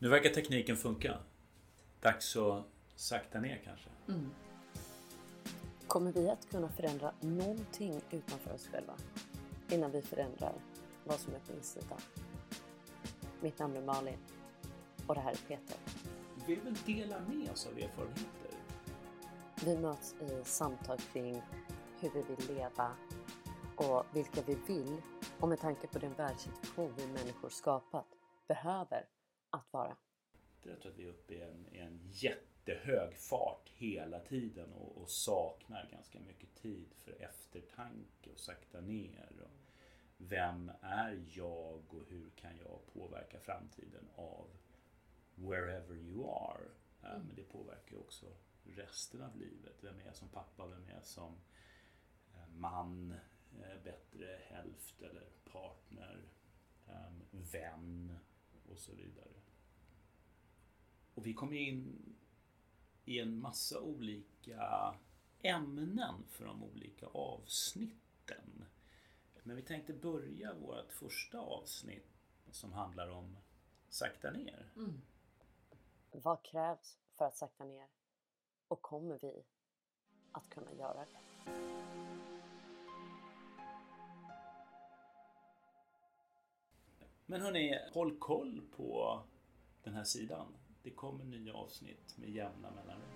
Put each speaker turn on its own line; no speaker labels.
Nu verkar tekniken funka. Dags att sakta ner kanske.
Mm. Kommer vi att kunna förändra någonting utanför oss själva innan vi förändrar vad som är på insidan? Mitt namn är Malin och det här är Peter.
Vi vill dela med oss av erfarenheter.
Vi möts i samtal kring hur vi vill leva och vilka vi vill och med tanke på den världssituation vi människor skapat behöver att vara.
Jag tror att vi är uppe i en, i en jättehög fart hela tiden och, och, saknar ganska mycket tid för eftertanke och sakta ner. Och vem är jag och hur kan jag påverka framtiden av wherever you are? Mm. Men det påverkar ju också resten av livet. Vem är jag som pappa? Vem är jag som eh, man? Eh, bättre hälft eller partner? Vän? Och så vidare. Och vi kom in i en massa olika ämnen för de olika avsnitten. Men vi tänkte börja vårt första avsnitt som handlar om sakta ner. Mm.
Vad krävs för att sakta ner? Och kommer vi att kunna göra det?
Men hörni, håll koll på den här sidan. Det kommer nya avsnitt med jämna mellanrum.